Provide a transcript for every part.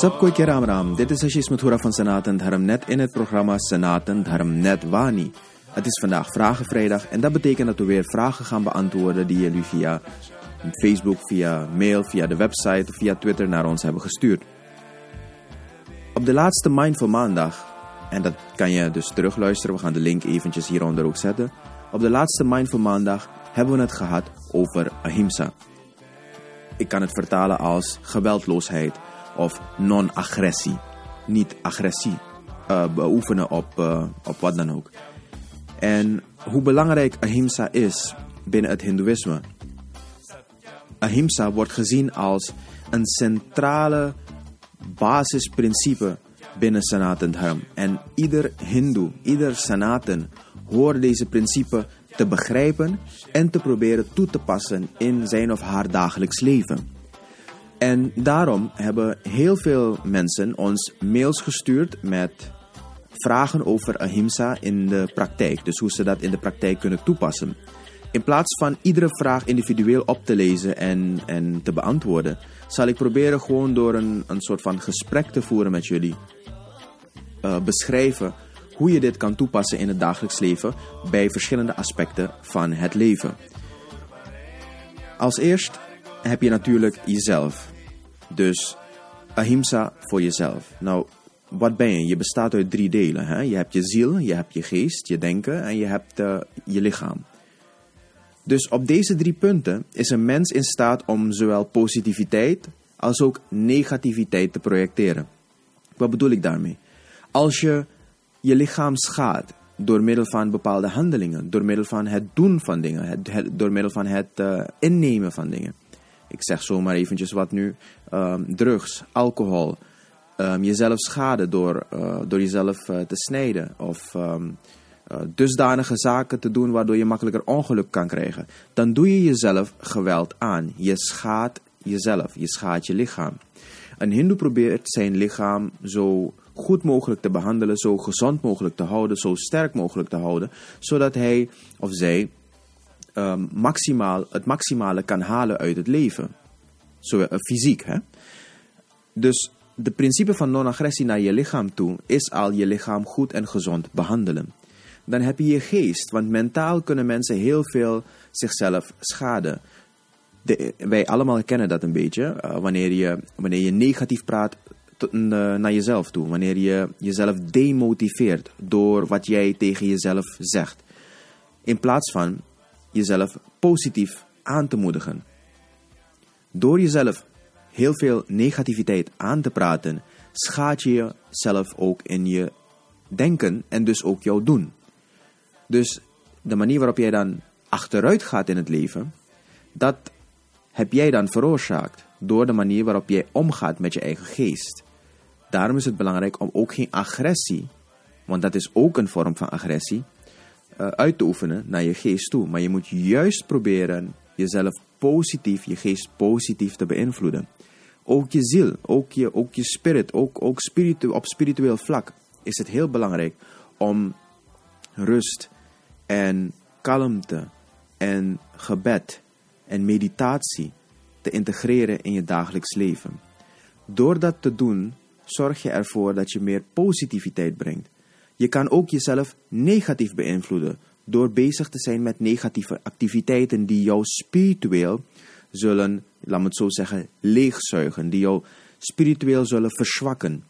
Sabkoi Ram Ram, dit is Ashish Mathura van Sanatan Dharam net in het programma Sanatan Dharam Net Wani. Het is vandaag Vragenvrijdag en dat betekent dat we weer vragen gaan beantwoorden die jullie via Facebook, via mail, via de website of via Twitter naar ons hebben gestuurd. Op de laatste Mindful Maandag, en dat kan je dus terugluisteren, we gaan de link eventjes hieronder ook zetten. Op de laatste Mindful Maandag hebben we het gehad over ahimsa. Ik kan het vertalen als geweldloosheid of non-agressie. Niet agressie uh, beoefenen op, uh, op wat dan ook. En hoe belangrijk ahimsa is binnen het Hindoeïsme. Ahimsa wordt gezien als een centrale basisprincipe binnen Sanatan Dharma. En ieder Hindoe, ieder Sanatan hoort deze principe te begrijpen en te proberen toe te passen in zijn of haar dagelijks leven. En daarom hebben heel veel mensen ons mails gestuurd met vragen over ahimsa in de praktijk. Dus hoe ze dat in de praktijk kunnen toepassen. In plaats van iedere vraag individueel op te lezen en, en te beantwoorden, zal ik proberen gewoon door een, een soort van gesprek te voeren met jullie. Uh, beschrijven hoe je dit kan toepassen in het dagelijks leven bij verschillende aspecten van het leven. Als eerst heb je natuurlijk jezelf. Dus ahimsa voor jezelf. Nou, wat ben je? Je bestaat uit drie delen. Hè? Je hebt je ziel, je hebt je geest, je denken en je hebt uh, je lichaam. Dus op deze drie punten is een mens in staat om zowel positiviteit als ook negativiteit te projecteren. Wat bedoel ik daarmee? Als je je lichaam schaadt door middel van bepaalde handelingen, door middel van het doen van dingen, het, door middel van het uh, innemen van dingen. Ik zeg zomaar eventjes wat nu, um, drugs, alcohol, um, jezelf schade door, uh, door jezelf uh, te snijden of um, dusdanige zaken te doen waardoor je makkelijker ongeluk kan krijgen. Dan doe je jezelf geweld aan. Je schaadt jezelf, je schaadt je lichaam. Een hindoe probeert zijn lichaam zo goed mogelijk te behandelen, zo gezond mogelijk te houden, zo sterk mogelijk te houden, zodat hij of zij um, maximaal, het maximale kan halen uit het leven. Zo, uh, fysiek. Hè? Dus de principe van non-agressie naar je lichaam toe is al je lichaam goed en gezond behandelen. Dan heb je je geest, want mentaal kunnen mensen heel veel zichzelf schaden. De, wij allemaal kennen dat een beetje. Uh, wanneer, je, wanneer je negatief praat naar jezelf toe. Wanneer je jezelf demotiveert door wat jij tegen jezelf zegt. In plaats van jezelf positief aan te moedigen. Door jezelf heel veel negativiteit aan te praten, schaadt je jezelf ook in je denken en dus ook jouw doen. Dus de manier waarop jij dan achteruit gaat in het leven, dat heb jij dan veroorzaakt door de manier waarop jij omgaat met je eigen geest. Daarom is het belangrijk om ook geen agressie, want dat is ook een vorm van agressie, uit te oefenen naar je geest toe. Maar je moet juist proberen jezelf positief, je geest positief te beïnvloeden. Ook je ziel, ook je, ook je spirit, ook, ook spiritu op spiritueel vlak is het heel belangrijk om rust en kalmte en gebed en meditatie te integreren in je dagelijks leven. Door dat te doen, zorg je ervoor dat je meer positiviteit brengt. Je kan ook jezelf negatief beïnvloeden door bezig te zijn met negatieve activiteiten die jou spiritueel zullen, laat me het zo zeggen, leegzuigen, die jou spiritueel zullen verzwakken.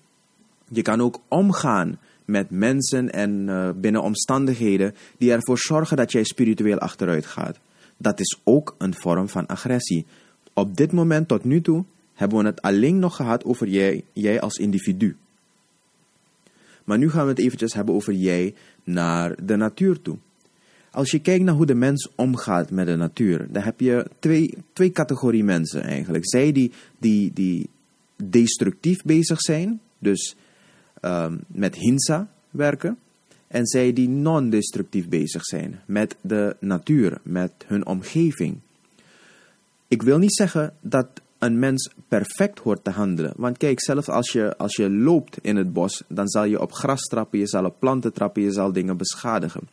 Je kan ook omgaan met mensen en uh, binnen omstandigheden die ervoor zorgen dat jij spiritueel achteruit gaat. Dat is ook een vorm van agressie. Op dit moment tot nu toe hebben we het alleen nog gehad over jij, jij als individu. Maar nu gaan we het eventjes hebben over jij naar de natuur toe. Als je kijkt naar hoe de mens omgaat met de natuur, dan heb je twee, twee categorieën mensen eigenlijk. Zij die, die, die destructief bezig zijn, dus um, met hinsa werken. En zij die non-destructief bezig zijn met de natuur, met hun omgeving. Ik wil niet zeggen dat een mens perfect hoort te handelen. Want kijk, zelfs als je, als je loopt in het bos, dan zal je op gras trappen, je zal op planten trappen, je zal dingen beschadigen.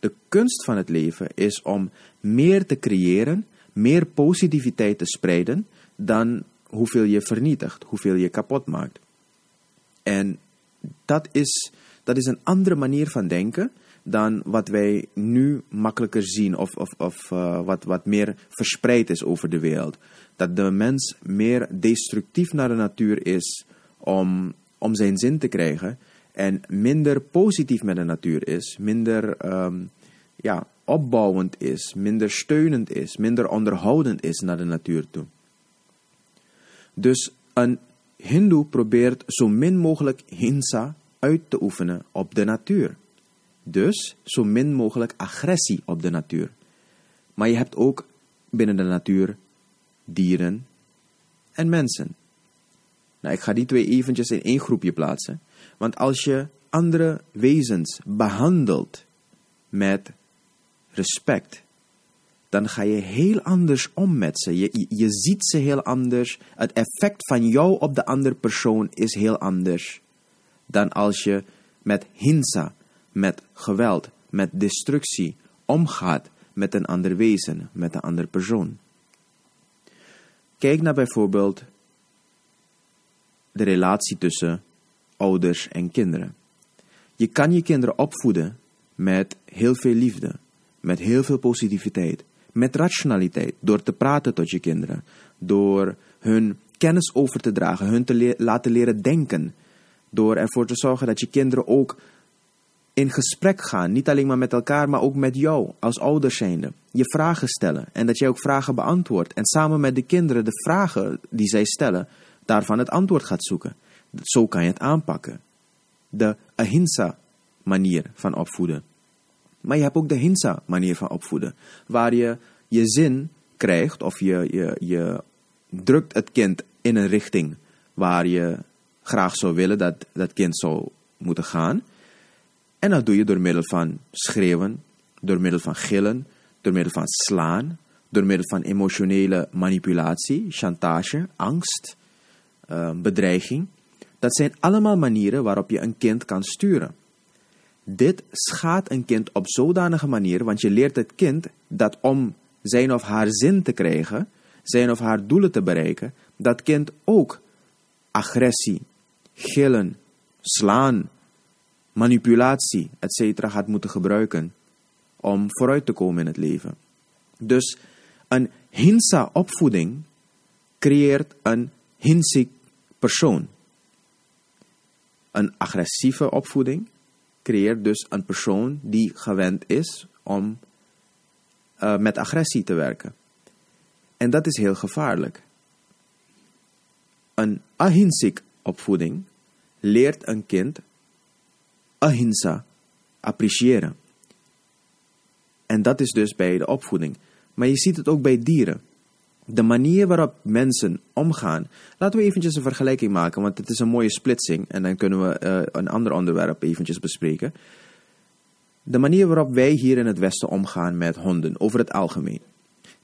De kunst van het leven is om meer te creëren meer positiviteit te spreiden dan hoeveel je vernietigt, hoeveel je kapot maakt. En dat is, dat is een andere manier van denken dan wat wij nu makkelijker zien of, of, of uh, wat, wat meer verspreid is over de wereld. Dat de mens meer destructief naar de natuur is om, om zijn zin te krijgen en minder positief met de natuur is, minder um, ja, opbouwend is, minder steunend is, minder onderhoudend is naar de natuur toe. Dus een Hindoe probeert zo min mogelijk hinsa uit te oefenen op de natuur. Dus zo min mogelijk agressie op de natuur. Maar je hebt ook binnen de natuur dieren en mensen. Nou, ik ga die twee eventjes in één groepje plaatsen. Want als je andere wezens behandelt met respect, dan ga je heel anders om met ze. Je, je ziet ze heel anders. Het effect van jou op de andere persoon is heel anders dan als je met hinsa, met geweld, met destructie omgaat met een ander wezen, met een andere persoon. Kijk naar bijvoorbeeld de relatie tussen ouders en kinderen. Je kan je kinderen opvoeden met heel veel liefde, met heel veel positiviteit, met rationaliteit, door te praten tot je kinderen, door hun kennis over te dragen, hun te laten leren denken, door ervoor te zorgen dat je kinderen ook in gesprek gaan, niet alleen maar met elkaar, maar ook met jou als ouders zijnde. Je vragen stellen en dat jij ook vragen beantwoordt en samen met de kinderen de vragen die zij stellen, daarvan het antwoord gaat zoeken. Zo kan je het aanpakken. De ahimsa manier van opvoeden. Maar je hebt ook de hinsa manier van opvoeden, waar je je zin krijgt of je, je, je drukt het kind in een richting waar je graag zou willen dat dat kind zou moeten gaan. En dat doe je door middel van schreeuwen, door middel van gillen, door middel van slaan, door middel van emotionele manipulatie, chantage, angst, uh, bedreiging. Dat zijn allemaal manieren waarop je een kind kan sturen. Dit schaadt een kind op zodanige manier, want je leert het kind dat om zijn of haar zin te krijgen, zijn of haar doelen te bereiken, dat kind ook agressie, gillen, slaan, manipulatie, etc. gaat moeten gebruiken om vooruit te komen in het leven. Dus een hinsa-opvoeding creëert een hinsik persoon. Een agressieve opvoeding creëert dus een persoon die gewend is om uh, met agressie te werken. En dat is heel gevaarlijk. Een ahinsik opvoeding leert een kind ahimsa appreciëren. En dat is dus bij de opvoeding. Maar je ziet het ook bij dieren. De manier waarop mensen omgaan. Laten we eventjes een vergelijking maken, want het is een mooie splitsing. En dan kunnen we uh, een ander onderwerp eventjes bespreken. De manier waarop wij hier in het Westen omgaan met honden, over het algemeen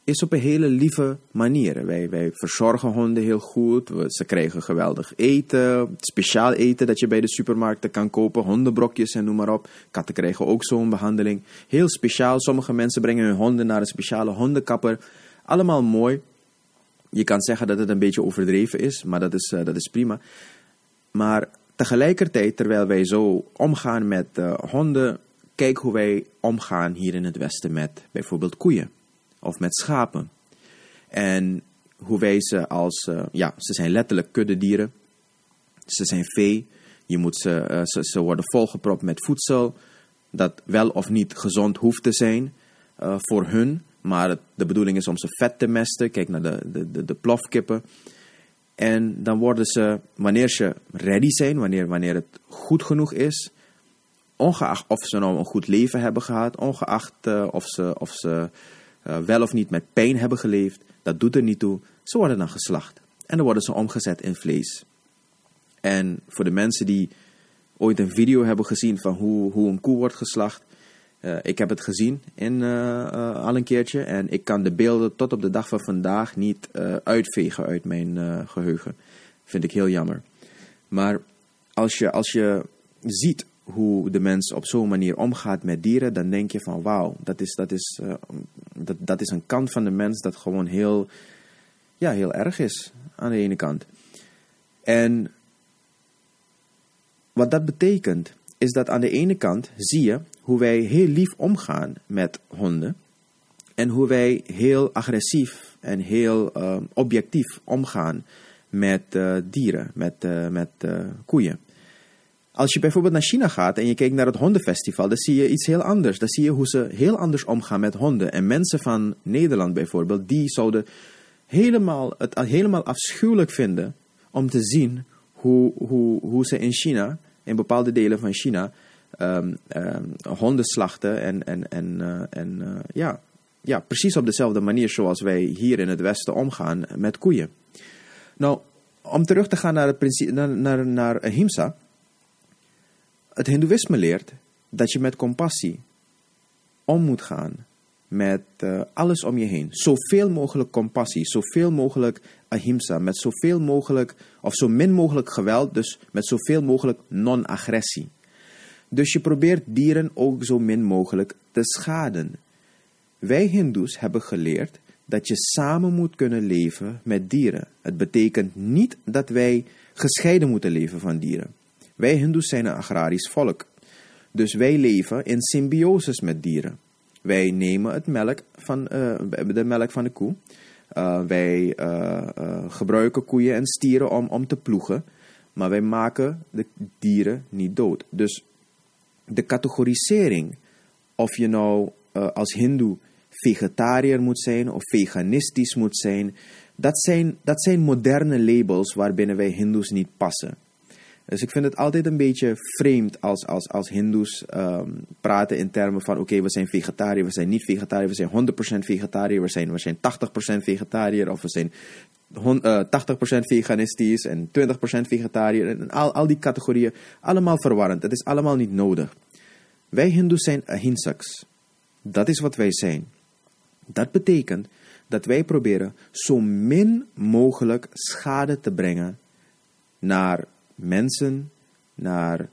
is op een hele lieve manier. Wij, wij verzorgen honden heel goed. ze krijgen geweldig eten, speciaal eten dat je bij de supermarkten kan kopen, hondenbrokjes en noem maar op. Katten krijgen ook zo'n behandeling. Heel speciaal. Sommige mensen brengen hun honden naar een speciale hondenkapper. Allemaal mooi. Je kan zeggen dat het een beetje overdreven is, maar dat is, uh, dat is prima. Maar tegelijkertijd, terwijl wij zo omgaan met uh, honden, kijk hoe wij omgaan hier in het Westen met bijvoorbeeld koeien of met schapen. En hoe wij ze als, uh, ja, ze zijn letterlijk kuddedieren. Ze zijn vee. Je moet ze, uh, ze, ze worden volgepropt met voedsel dat wel of niet gezond hoeft te zijn uh, voor hun. Maar de bedoeling is om ze vet te mesten. Kijk naar de, de, de, plofkippen. En dan worden ze, wanneer ze ready zijn, wanneer, wanneer het goed genoeg is, ongeacht of ze nou een goed leven hebben gehad, ongeacht of ze, of ze uh, wel of niet met pijn hebben geleefd, dat doet er niet toe. Ze worden dan geslacht. En dan worden ze omgezet in vlees. En voor de mensen die ooit een video hebben gezien van hoe, hoe een koe wordt geslacht. Uh, ik heb het gezien in, uh, al een keertje. En ik kan de beelden tot op de dag van vandaag niet uitvegen uit mijn geheugen. Vind ik heel jammer. Maar als je, als je ziet hoe de mens op zo'n manier omgaat met dieren, dan denk je van wauw, dat is, dat, is, dat, dat is een kant van de mens dat gewoon heel, ja, heel erg is aan de ene kant. En wat dat betekent, is dat aan de ene kant zie je hoe wij heel lief omgaan met honden. En hoe wij heel agressief en heel uh, objectief omgaan met uh, dieren, met, uh, met koeien. Als je bijvoorbeeld naar China gaat en je kijkt naar het hondenfestival, dan zie je iets heel anders. Dan zie je hoe ze heel anders omgaan met honden. En mensen van Nederland bijvoorbeeld, die zouden helemaal, het helemaal afschuwelijk vinden om te zien hoe, hoe, hoe ze in China, in bepaalde delen van China, um, honden slachten. En, en, en, uh, en uh, ja, ja, precies op dezelfde manier zoals wij hier in het Westen omgaan met koeien. Nou, om terug te gaan naar, het principe, naar, naar, naar. Het Hindoeïsme leert dat je met compassie om moet gaan met uh, alles om je heen. Zoveel mogelijk compassie, zoveel mogelijk ahimsa, met zoveel mogelijk of zo min mogelijk geweld, dus met zoveel mogelijk non-agressie. Dus je probeert dieren ook zo min mogelijk te schaden. Wij Hindoes hebben geleerd dat je samen moet kunnen leven met dieren. Het betekent niet dat wij gescheiden moeten leven van dieren. Wij Hindoes zijn een agrarisch volk. Dus wij leven in symbiosis met dieren. Wij nemen het melk van, uh, de melk van de koe. Uh, wij uh, gebruiken koeien en stieren om, om te ploegen. Maar wij maken de dieren niet dood. Dus de categorisering, of je nou als hindoe vegetariër moet zijn of veganistisch moet zijn, dat zijn, dat zijn moderne labels waarbinnen wij hindoes niet passen. Dus ik vind het altijd een beetje vreemd als, als, als hindoes um, praten in termen van oké, we zijn vegetariër, we zijn niet vegetariër, we zijn 100% vegetariër, we zijn, we zijn 80% vegetariër of we zijn uh, eh, 80% veganistisch en 20% vegetariër. En al, al die categorieën, allemaal verwarrend. Het is allemaal niet nodig. Wij hindoes zijn ahinsaks. Dat is wat wij zijn. Dat betekent dat wij proberen zo min mogelijk schade te brengen naar mensen, naar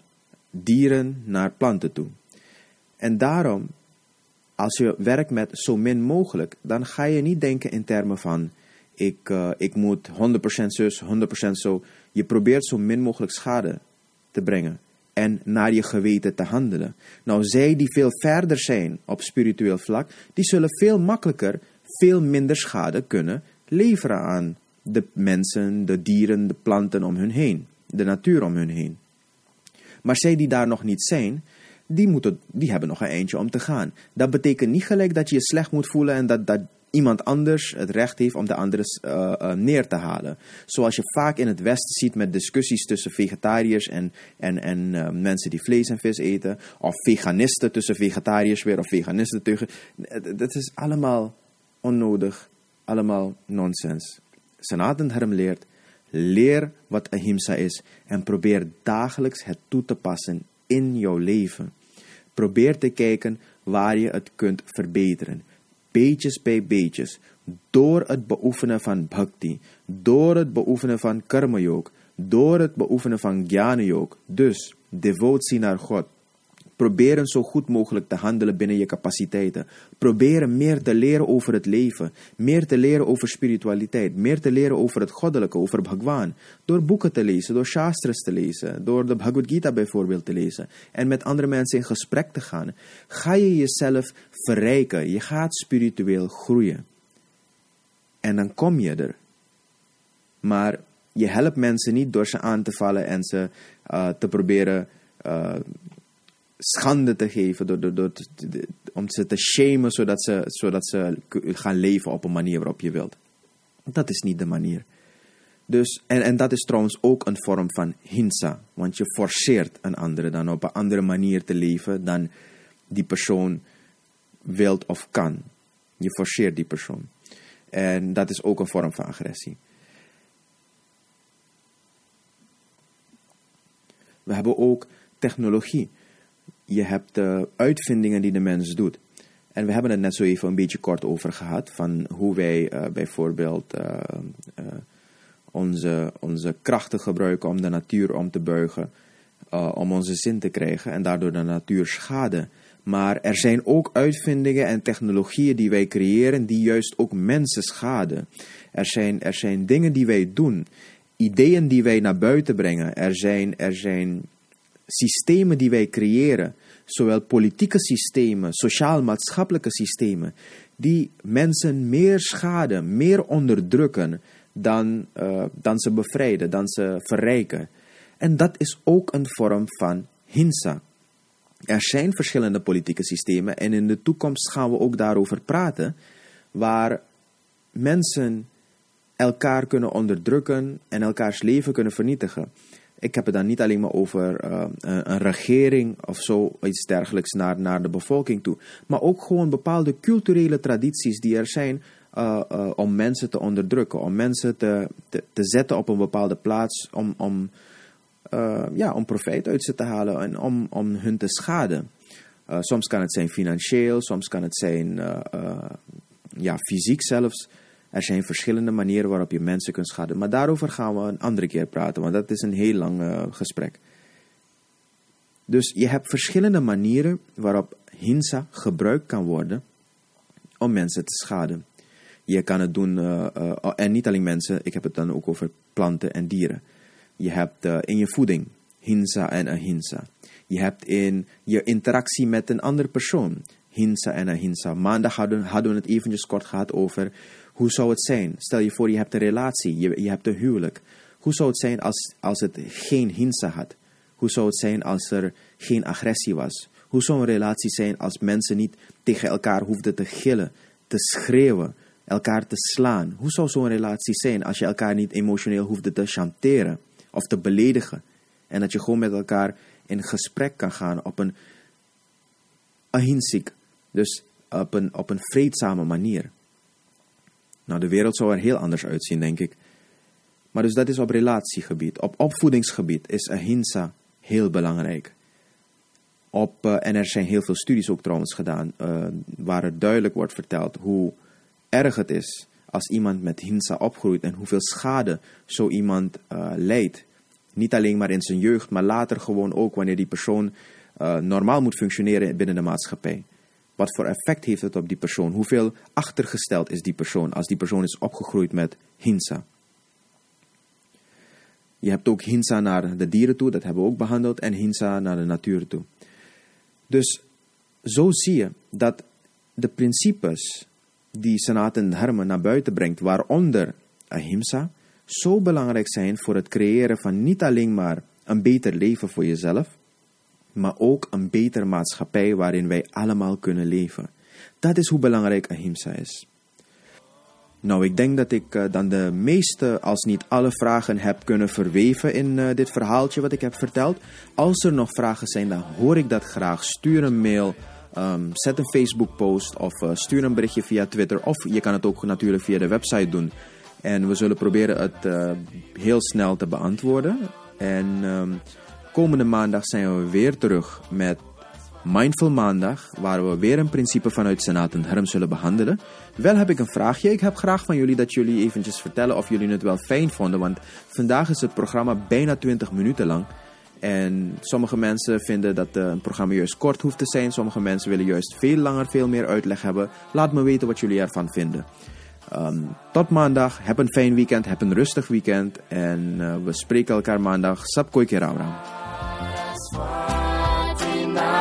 dieren, naar planten toe. En daarom, als je werkt met zo min mogelijk, dan ga je niet denken in termen van ik, uh, ik moet 100% zus, 100% zo. Je probeert zo min mogelijk schade te brengen en naar je geweten te handelen. Nou, zij die veel verder zijn op spiritueel vlak, die zullen veel makkelijker, veel minder schade kunnen leveren aan de mensen, de dieren, de planten om hun heen de natuur om hun heen. Maar zij die daar nog niet zijn, die, moeten, die hebben nog een eindje om te gaan. Dat betekent niet gelijk dat je je slecht moet voelen en dat, dat iemand anders het recht heeft om de andere uh, uh, neer te halen. Zoals je vaak in het Westen ziet met discussies tussen vegetariërs en, en, en uh, mensen die vlees en vis eten. Of veganisten tussen vegetariërs weer of veganisten tegen. Dat is allemaal onnodig, allemaal nonsens. Sanatan Dharm leert Leer wat ahimsa is en probeer dagelijks het toe te passen in jouw leven. Probeer te kijken waar je het kunt verbeteren. Beetjes bij beetjes. Door het beoefenen van bhakti. Door het beoefenen van karma yoga. Door het beoefenen van jnana yoga. Dus devotie naar God. Proberen zo goed mogelijk te handelen binnen je capaciteiten. Proberen meer te leren over het leven. Meer te leren over spiritualiteit. Meer te leren over het goddelijke, over Bhagwan. Door boeken te lezen, door shastras te lezen. Door de Bhagavad Gita bijvoorbeeld te lezen. En met andere mensen in gesprek te gaan. Ga je jezelf verrijken. Je gaat spiritueel groeien. En dan kom je er. Maar je helpt mensen niet door ze aan te vallen en ze uh, te proberen... Uh, schande te geven, door, door, om ze te shamen, zodat ze, zodat ze gaan leven op een manier waarop je wilt. Dat is niet de manier. Dus, en, en dat is trouwens ook een vorm van hinsa, want je forceert een andere dan op een andere manier te leven dan die persoon wilt of kan. Je forceert die persoon. En dat is ook een vorm van agressie. We hebben ook technologie je hebt de uitvindingen die de mens doet. En we hebben het net zo even een beetje kort over gehad. Van hoe wij uh, bijvoorbeeld uh, uh, onze, onze krachten gebruiken om de natuur om te buigen. om onze zin te krijgen en daardoor de natuur schaden. Maar er zijn ook uitvindingen en technologieën die wij creëren die juist ook mensen schaden. Er zijn, er zijn dingen die wij doen, ideeën die wij naar buiten brengen. Er zijn, er zijn systemen die wij creëren, zowel politieke systemen, sociaal-maatschappelijke systemen, die mensen meer schaden, meer onderdrukken dan, uh, dan ze bevrijden, dan ze verrijken. En dat is ook een vorm van hinsa. Er zijn verschillende politieke systemen en in de toekomst gaan we ook daarover praten, waar mensen elkaar kunnen onderdrukken en elkaars leven kunnen vernietigen. Ik heb het dan niet alleen maar over uh, een, regering of zo, iets dergelijks naar, naar de bevolking toe. Maar ook gewoon bepaalde culturele tradities die er zijn uh, uh, om mensen te onderdrukken. Om mensen te, te, te, zetten op een bepaalde plaats om, om, ja, om profijt uit ze te halen en om, om hun te schaden. soms kan het zijn financieel, soms kan het zijn ja, fysiek zelfs. Er zijn verschillende manieren waarop je mensen kunt schaden. Maar daarover gaan we een andere keer praten, want dat is een heel lang uh, gesprek. Dus je hebt verschillende manieren waarop hinsa gebruikt kan worden om mensen te schaden. Je kan het doen, uh, uh, en niet alleen mensen, ik heb het dan ook over planten en dieren. Je hebt in je voeding hinsa en ahinsa. Je hebt in je interactie met een andere persoon hinsa en ahinsa. Maandag hadden, hadden we het eventjes kort gehad over hoe zou het zijn? Stel je voor, je hebt een relatie, je, je hebt een huwelijk. Hoe zou het zijn als, als het geen hinsa had? Hoe zou het zijn als er geen agressie was? Hoe zou een relatie zijn als mensen niet tegen elkaar hoefden te gillen, te schreeuwen, elkaar te slaan? Hoe zou zo'n relatie zijn als je elkaar niet emotioneel hoefde te chanteren of te beledigen? En dat je gewoon met elkaar in gesprek kan gaan op een ahinsik, dus op een, op een vreedzame manier. Nou, de wereld zou er heel anders uitzien, denk ik. Maar dus dat is op relatiegebied. Op opvoedingsgebied is ahimsa heel belangrijk. Op, uh, en er zijn heel veel studies ook trouwens gedaan, uh, waar er duidelijk wordt verteld hoe erg het is als iemand met hinsa opgroeit en hoeveel schade zo iemand uh, leidt. Niet alleen maar in zijn jeugd, maar later gewoon ook wanneer die persoon normaal moet functioneren binnen de maatschappij. Wat voor effect heeft het op die persoon? Hoeveel achtergesteld is die persoon als die persoon is opgegroeid met hinsa? Je hebt ook hinsa naar de dieren toe, dat hebben we ook behandeld, en hinsa naar de natuur toe. Dus zo zie je dat de principes die Sanatan Dharma naar buiten brengt, waaronder ahimsa, zo belangrijk zijn voor het creëren van niet alleen maar een beter leven voor jezelf, maar ook een betere maatschappij waarin wij allemaal kunnen leven. Dat is hoe belangrijk ahimsa is. Nou, ik denk dat ik uh, dan de meeste, als niet alle vragen heb kunnen verweven in uh, dit verhaaltje wat ik heb verteld. Als er nog vragen zijn, dan hoor ik dat graag. Stuur een mail, um, zet een Facebook post of uh, stuur een berichtje via Twitter. Of je kan het ook natuurlijk via de website doen. En we zullen proberen het heel snel te beantwoorden. En... Um, Komende maandag zijn we weer terug met Mindful Maandag, waar we weer een principe vanuit Senaat en Herm zullen behandelen. Wel heb ik een vraagje. Ik heb graag van jullie dat jullie eventjes vertellen of jullie het wel fijn vonden, want vandaag is het programma bijna 20 minuten lang. En sommige mensen vinden dat een programma juist kort hoeft te zijn. Sommige mensen willen juist veel langer, veel meer uitleg hebben. Laat me weten wat jullie ervan vinden. Um, tot maandag. Heb een fijn weekend. Heb een rustig weekend. En uh, we spreken elkaar maandag. Sap koi Swatimama.